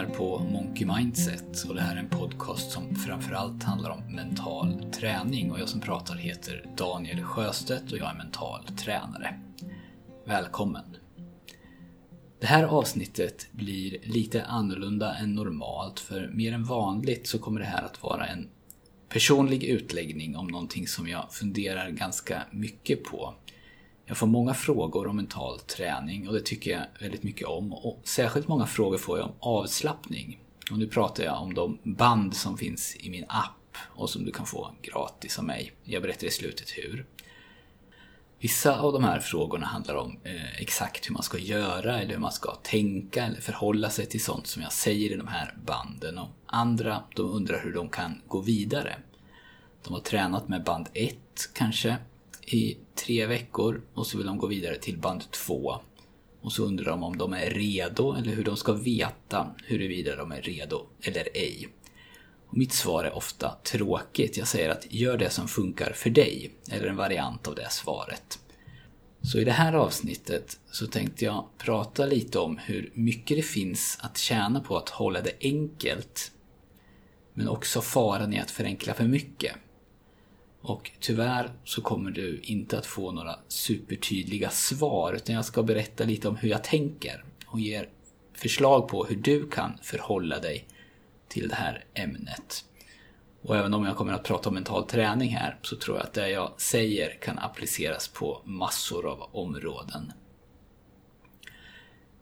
lyssnar på Monkey Mindset och det här är en podcast som framförallt handlar om mental träning och jag som pratar heter Daniel Sjöstedt och jag är mental tränare. Välkommen! Det här avsnittet blir lite annorlunda än normalt för mer än vanligt så kommer det här att vara en personlig utläggning om någonting som jag funderar ganska mycket på jag får många frågor om mental träning och det tycker jag väldigt mycket om. Och särskilt många frågor får jag om avslappning. Och nu pratar jag om de band som finns i min app och som du kan få gratis av mig. Jag berättar i slutet hur. Vissa av de här frågorna handlar om eh, exakt hur man ska göra eller hur man ska tänka eller förhålla sig till sånt som jag säger i de här banden. Och andra, de undrar hur de kan gå vidare. De har tränat med band 1 kanske i tre veckor och så vill de gå vidare till band två. Och så undrar de om de är redo eller hur de ska veta huruvida de är redo eller ej. Och mitt svar är ofta tråkigt. Jag säger att gör det som funkar för dig, eller en variant av det svaret. Så i det här avsnittet så tänkte jag prata lite om hur mycket det finns att tjäna på att hålla det enkelt. Men också faran i att förenkla för mycket. Och tyvärr så kommer du inte att få några supertydliga svar utan jag ska berätta lite om hur jag tänker och ger förslag på hur du kan förhålla dig till det här ämnet. Och även om jag kommer att prata om mental träning här så tror jag att det jag säger kan appliceras på massor av områden.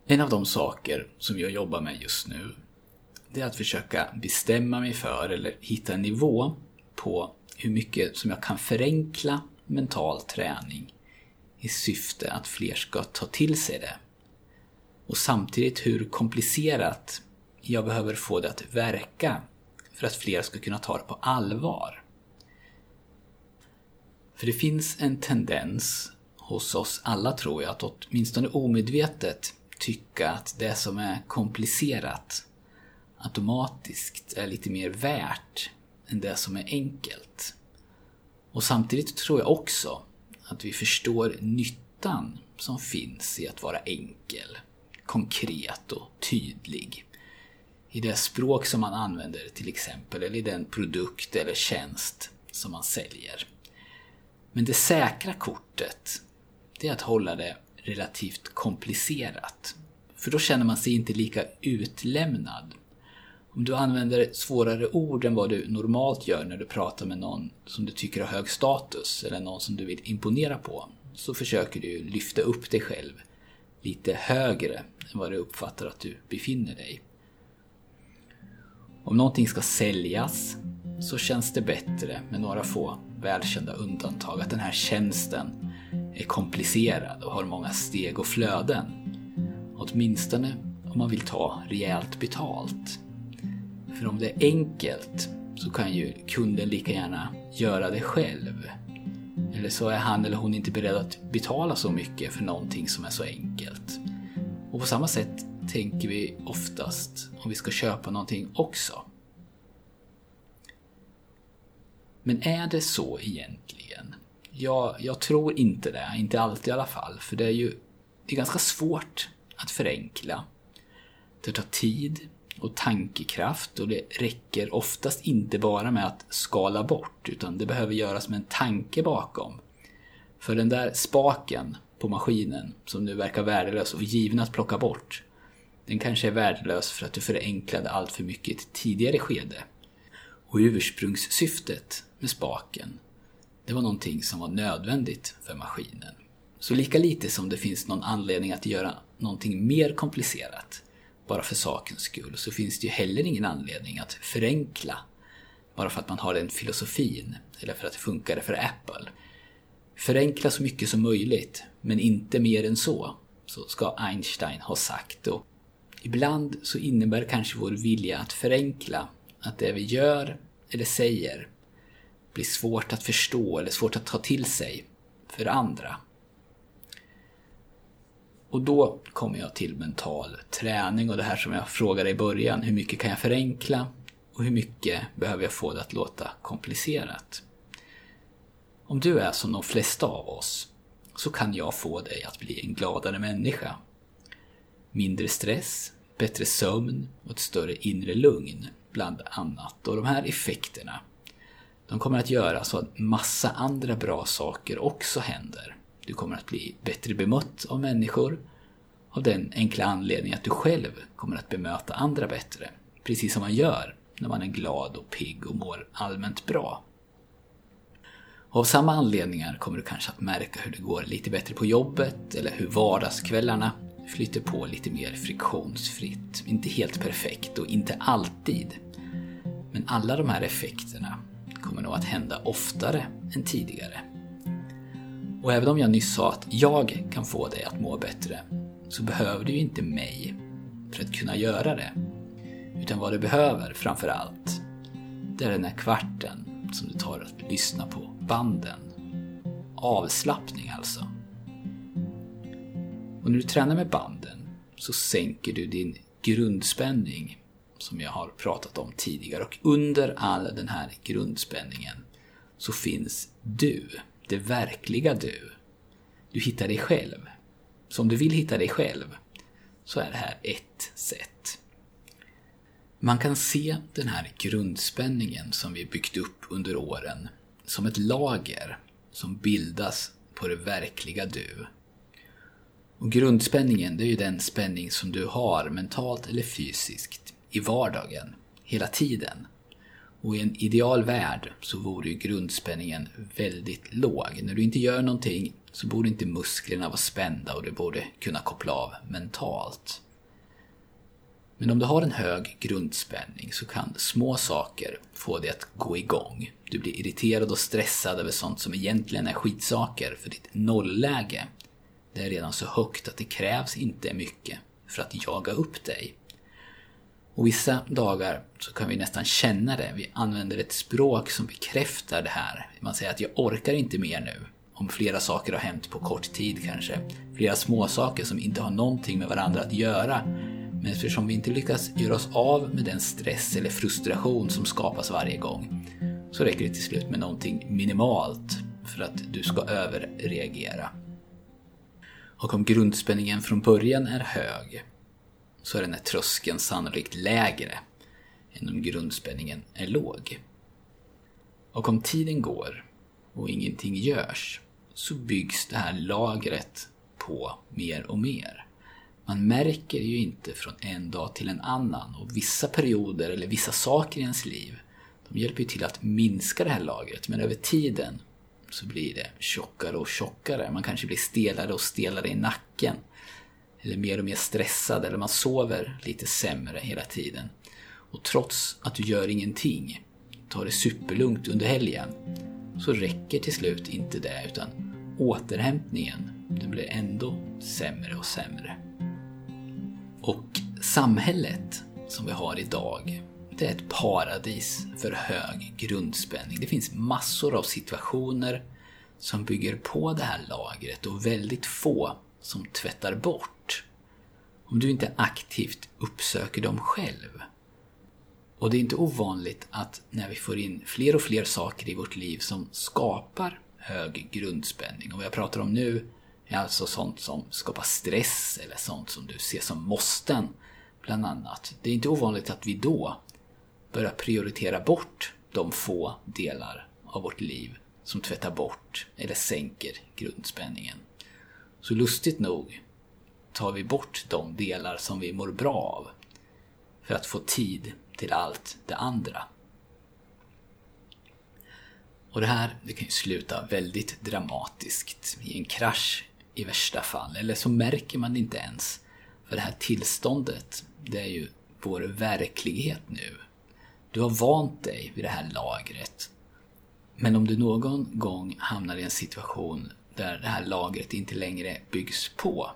En av de saker som jag jobbar med just nu det är att försöka bestämma mig för eller hitta en nivå på hur mycket som jag kan förenkla mental träning i syfte att fler ska ta till sig det. Och samtidigt hur komplicerat jag behöver få det att verka för att fler ska kunna ta det på allvar. För det finns en tendens hos oss alla tror jag att åtminstone omedvetet tycka att det som är komplicerat automatiskt är lite mer värt än det som är enkelt. Och samtidigt tror jag också att vi förstår nyttan som finns i att vara enkel, konkret och tydlig. I det språk som man använder till exempel, eller i den produkt eller tjänst som man säljer. Men det säkra kortet, det är att hålla det relativt komplicerat. För då känner man sig inte lika utlämnad om du använder svårare ord än vad du normalt gör när du pratar med någon som du tycker har hög status eller någon som du vill imponera på så försöker du lyfta upp dig själv lite högre än vad du uppfattar att du befinner dig. Om någonting ska säljas så känns det bättre med några få välkända undantag att den här tjänsten är komplicerad och har många steg och flöden. Åtminstone om man vill ta rejält betalt. För om det är enkelt så kan ju kunden lika gärna göra det själv. Eller så är han eller hon inte beredd att betala så mycket för någonting som är så enkelt. Och på samma sätt tänker vi oftast om vi ska köpa någonting också. Men är det så egentligen? Ja, jag tror inte det. Inte alltid i alla fall. För det är ju det är ganska svårt att förenkla. Det tar tid, och tankekraft och det räcker oftast inte bara med att skala bort utan det behöver göras med en tanke bakom. För den där spaken på maskinen som nu verkar värdelös och given att plocka bort den kanske är värdelös för att du förenklade allt för mycket i ett tidigare skede. Och ursprungssyftet med spaken det var någonting som var nödvändigt för maskinen. Så lika lite som det finns någon anledning att göra någonting mer komplicerat bara för sakens skull så finns det ju heller ingen anledning att förenkla bara för att man har den filosofin eller för att det funkar för Apple. Förenkla så mycket som möjligt, men inte mer än så, så ska Einstein ha sagt. Och ibland så innebär kanske vår vilja att förenkla att det vi gör eller säger blir svårt att förstå eller svårt att ta till sig för andra. Och då kommer jag till mental träning och det här som jag frågade i början. Hur mycket kan jag förenkla? Och hur mycket behöver jag få det att låta komplicerat? Om du är som de flesta av oss så kan jag få dig att bli en gladare människa. Mindre stress, bättre sömn och ett större inre lugn, bland annat. Och de här effekterna, de kommer att göra så att massa andra bra saker också händer. Du kommer att bli bättre bemött av människor, av den enkla anledningen att du själv kommer att bemöta andra bättre. Precis som man gör när man är glad och pigg och mår allmänt bra. Av samma anledningar kommer du kanske att märka hur det går lite bättre på jobbet eller hur vardagskvällarna flyter på lite mer friktionsfritt. Inte helt perfekt och inte alltid. Men alla de här effekterna kommer nog att hända oftare än tidigare. Och även om jag nyss sa att jag kan få dig att må bättre så behöver du ju inte mig för att kunna göra det. Utan vad du behöver framför allt, det är den här kvarten som du tar att lyssna på banden. Avslappning alltså. Och när du tränar med banden så sänker du din grundspänning som jag har pratat om tidigare och under all den här grundspänningen så finns du, det verkliga du. Du hittar dig själv. Så om du vill hitta dig själv så är det här ett sätt. Man kan se den här grundspänningen som vi byggt upp under åren som ett lager som bildas på det verkliga du. Och grundspänningen, det är ju den spänning som du har mentalt eller fysiskt i vardagen, hela tiden. Och i en ideal värld så vore ju grundspänningen väldigt låg. När du inte gör någonting så borde inte musklerna vara spända och du borde kunna koppla av mentalt. Men om du har en hög grundspänning så kan små saker få dig att gå igång. Du blir irriterad och stressad över sånt som egentligen är skitsaker för ditt nollläge. Det är redan så högt att det krävs inte mycket för att jaga upp dig. Och vissa dagar så kan vi nästan känna det. Vi använder ett språk som bekräftar det här. Man säger att jag orkar inte mer nu. Om flera saker har hänt på kort tid kanske. Flera små saker som inte har någonting med varandra att göra men eftersom vi inte lyckas göra oss av med den stress eller frustration som skapas varje gång så räcker det till slut med någonting minimalt för att du ska överreagera. Och om grundspänningen från början är hög så är den här tröskeln sannolikt lägre än om grundspänningen är låg. Och om tiden går och ingenting görs så byggs det här lagret på mer och mer. Man märker ju inte från en dag till en annan och vissa perioder eller vissa saker i ens liv de hjälper ju till att minska det här lagret men över tiden så blir det tjockare och tjockare. Man kanske blir stelare och stelare i nacken. Eller mer och mer stressad eller man sover lite sämre hela tiden. Och trots att du gör ingenting, tar det superlugnt under helgen, så räcker till slut inte det utan återhämtningen den blir ändå sämre och sämre. Och samhället som vi har idag, det är ett paradis för hög grundspänning. Det finns massor av situationer som bygger på det här lagret och väldigt få som tvättar bort. Om du inte aktivt uppsöker dem själv. Och det är inte ovanligt att när vi får in fler och fler saker i vårt liv som skapar hög grundspänning, och vad jag pratar om nu är alltså sånt som skapar stress eller sånt som du ser som måsten, bland annat. Det är inte ovanligt att vi då börjar prioritera bort de få delar av vårt liv som tvättar bort eller sänker grundspänningen. Så lustigt nog tar vi bort de delar som vi mår bra av för att få tid till allt det andra. Och det här det kan ju sluta väldigt dramatiskt i en krasch i värsta fall. Eller så märker man det inte ens. För det här tillståndet, det är ju vår verklighet nu. Du har vant dig vid det här lagret. Men om du någon gång hamnar i en situation där det här lagret inte längre byggs på,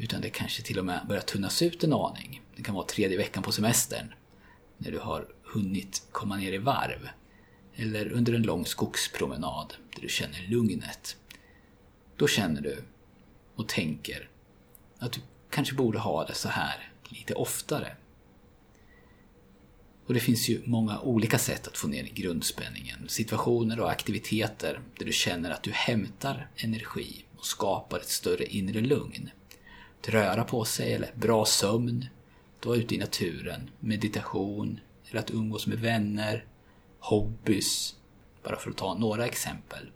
utan det kanske till och med börjar tunnas ut en aning. Det kan vara tredje veckan på semestern, när du har hunnit komma ner i varv. Eller under en lång skogspromenad där du känner lugnet. Då känner du och tänker att du kanske borde ha det så här lite oftare. Och det finns ju många olika sätt att få ner grundspänningen. Situationer och aktiviteter där du känner att du hämtar energi och skapar ett större inre lugn. Att röra på sig eller bra sömn, att vara ute i naturen, meditation, eller att umgås med vänner, hobbys, bara för att ta några exempel.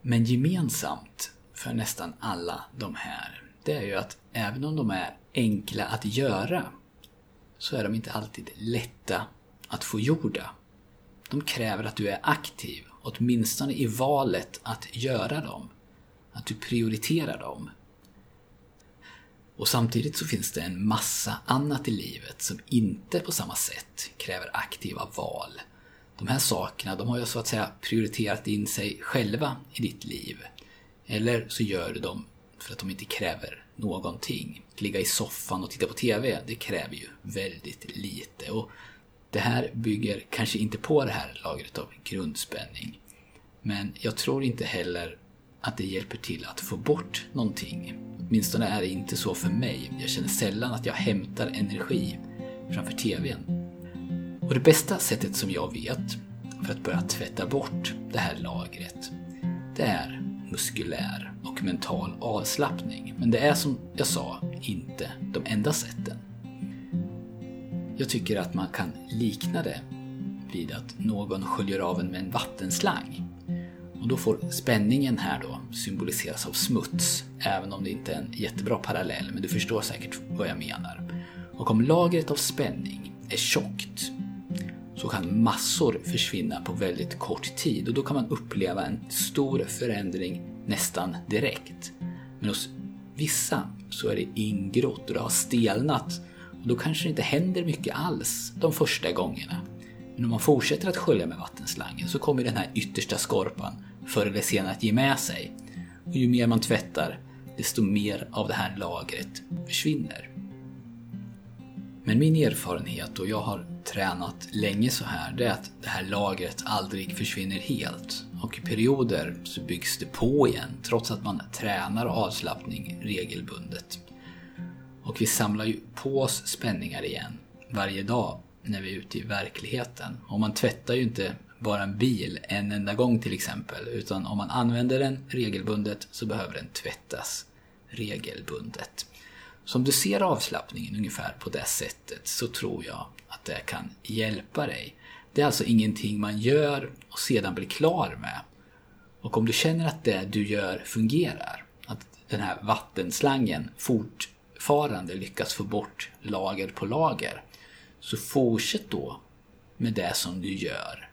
Men gemensamt för nästan alla de här, det är ju att även om de är enkla att göra, så är de inte alltid lätta att få gjorda. De kräver att du är aktiv, åtminstone i valet att göra dem. Att du prioriterar dem. Och samtidigt så finns det en massa annat i livet som inte på samma sätt kräver aktiva val. De här sakerna, de har ju så att säga prioriterat in sig själva i ditt liv. Eller så gör du dem för att de inte kräver någonting. Ligga i soffan och titta på TV, det kräver ju väldigt lite. Och det här bygger kanske inte på det här lagret av grundspänning. Men jag tror inte heller att det hjälper till att få bort någonting. Åtminstone är det inte så för mig. Jag känner sällan att jag hämtar energi framför TVn. Och det bästa sättet som jag vet för att börja tvätta bort det här lagret, det är muskulär och mental avslappning. Men det är som jag sa, inte de enda sätten. Jag tycker att man kan likna det vid att någon sköljer av en med en vattenslang. Och då får spänningen här då symboliseras av smuts, även om det inte är en jättebra parallell, men du förstår säkert vad jag menar. Och om lagret av spänning är tjockt så kan massor försvinna på väldigt kort tid och då kan man uppleva en stor förändring nästan direkt. Men hos vissa så är det ingrott och det har stelnat och då kanske det inte händer mycket alls de första gångerna. Men om man fortsätter att skölja med vattenslangen så kommer den här yttersta skorpan förr eller senare att ge med sig. Och ju mer man tvättar, desto mer av det här lagret försvinner. Men min erfarenhet, och jag har tränat länge så här, det är att det här lagret aldrig försvinner helt. Och i perioder så byggs det på igen, trots att man tränar avslappning regelbundet. Och vi samlar ju på oss spänningar igen varje dag när vi är ute i verkligheten. Och man tvättar ju inte bara en bil en enda gång till exempel, utan om man använder den regelbundet så behöver den tvättas regelbundet. Så om du ser avslappningen ungefär på det sättet så tror jag att det kan hjälpa dig. Det är alltså ingenting man gör och sedan blir klar med. Och om du känner att det du gör fungerar, att den här vattenslangen fortfarande lyckas få bort lager på lager, så fortsätt då med det som du gör.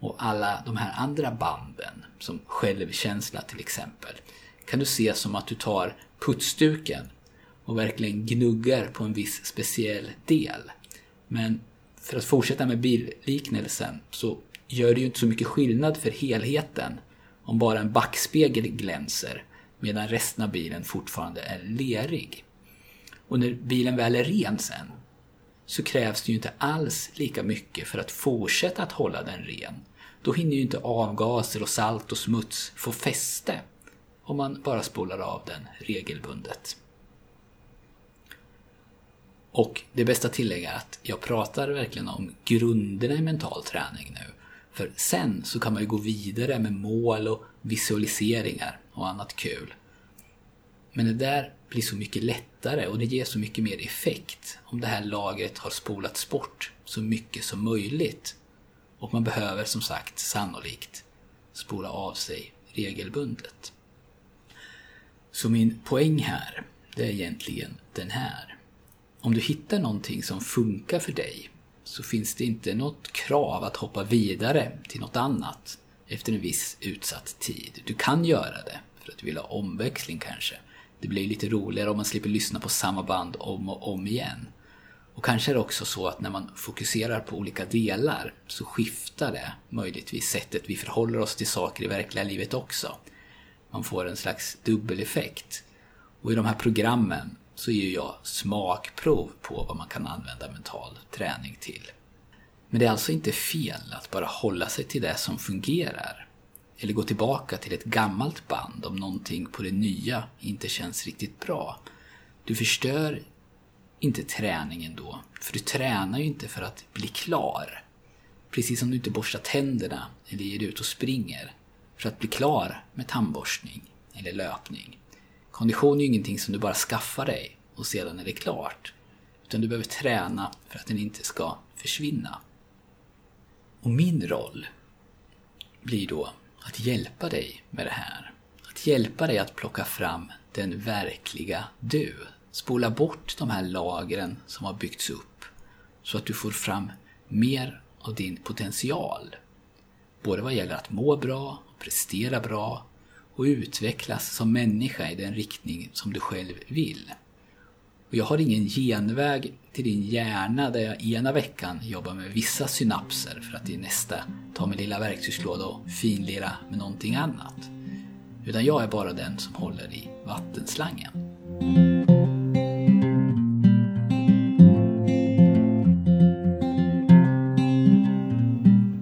Och alla de här andra banden, som självkänsla till exempel, kan du se som att du tar putsduken och verkligen gnuggar på en viss speciell del. Men för att fortsätta med billiknelsen så gör det ju inte så mycket skillnad för helheten om bara en backspegel glänser medan resten av bilen fortfarande är lerig. Och när bilen väl är ren sen så krävs det ju inte alls lika mycket för att fortsätta att hålla den ren. Då hinner ju inte avgaser och salt och smuts få fäste om man bara spolar av den regelbundet. Och det bästa tillägg är att jag pratar verkligen om grunderna i mental träning nu. För sen så kan man ju gå vidare med mål och visualiseringar och annat kul. Men det där blir så mycket lättare och det ger så mycket mer effekt om det här lagret har spolats bort så mycket som möjligt. Och man behöver som sagt sannolikt spola av sig regelbundet. Så min poäng här, det är egentligen den här. Om du hittar någonting som funkar för dig så finns det inte något krav att hoppa vidare till något annat efter en viss utsatt tid. Du kan göra det för att du vill ha omväxling kanske. Det blir lite roligare om man slipper lyssna på samma band om och om igen. Och kanske är det också så att när man fokuserar på olika delar så skiftar det möjligtvis sättet vi förhåller oss till saker i verkliga livet också. Man får en slags dubbeleffekt. Och i de här programmen så ger jag smakprov på vad man kan använda mental träning till. Men det är alltså inte fel att bara hålla sig till det som fungerar. Eller gå tillbaka till ett gammalt band om någonting på det nya inte känns riktigt bra. Du förstör inte träningen då, för du tränar ju inte för att bli klar. Precis som du inte borstar tänderna eller ger ut och springer för att bli klar med tandborstning eller löpning. Kondition är ju ingenting som du bara skaffar dig och sedan är det klart. Utan du behöver träna för att den inte ska försvinna. Och min roll blir då att hjälpa dig med det här. Att hjälpa dig att plocka fram den verkliga du. Spola bort de här lagren som har byggts upp så att du får fram mer av din potential. Både vad gäller att må bra, prestera bra och utvecklas som människa i den riktning som du själv vill. Och jag har ingen genväg till din hjärna där jag ena veckan jobbar med vissa synapser för att i nästa ta min lilla verktygslåda och finlira med någonting annat. Utan jag är bara den som håller i vattenslangen.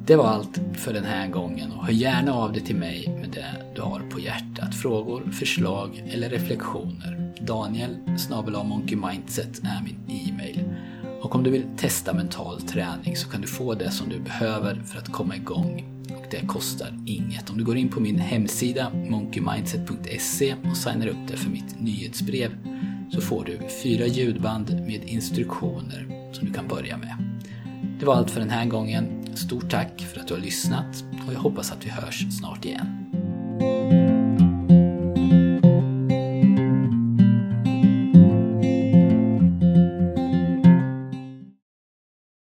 Det var allt för den här gången och hör gärna av dig till mig med det du har på hjärtat. Frågor, förslag eller reflektioner. Daniel Mindset är min e-mail. Och om du vill testa mental träning så kan du få det som du behöver för att komma igång. Och det kostar inget. Om du går in på min hemsida monkeymindset.se och signar upp dig för mitt nyhetsbrev så får du fyra ljudband med instruktioner som du kan börja med. Det var allt för den här gången. Stort tack för att du har lyssnat och jag hoppas att vi hörs snart igen.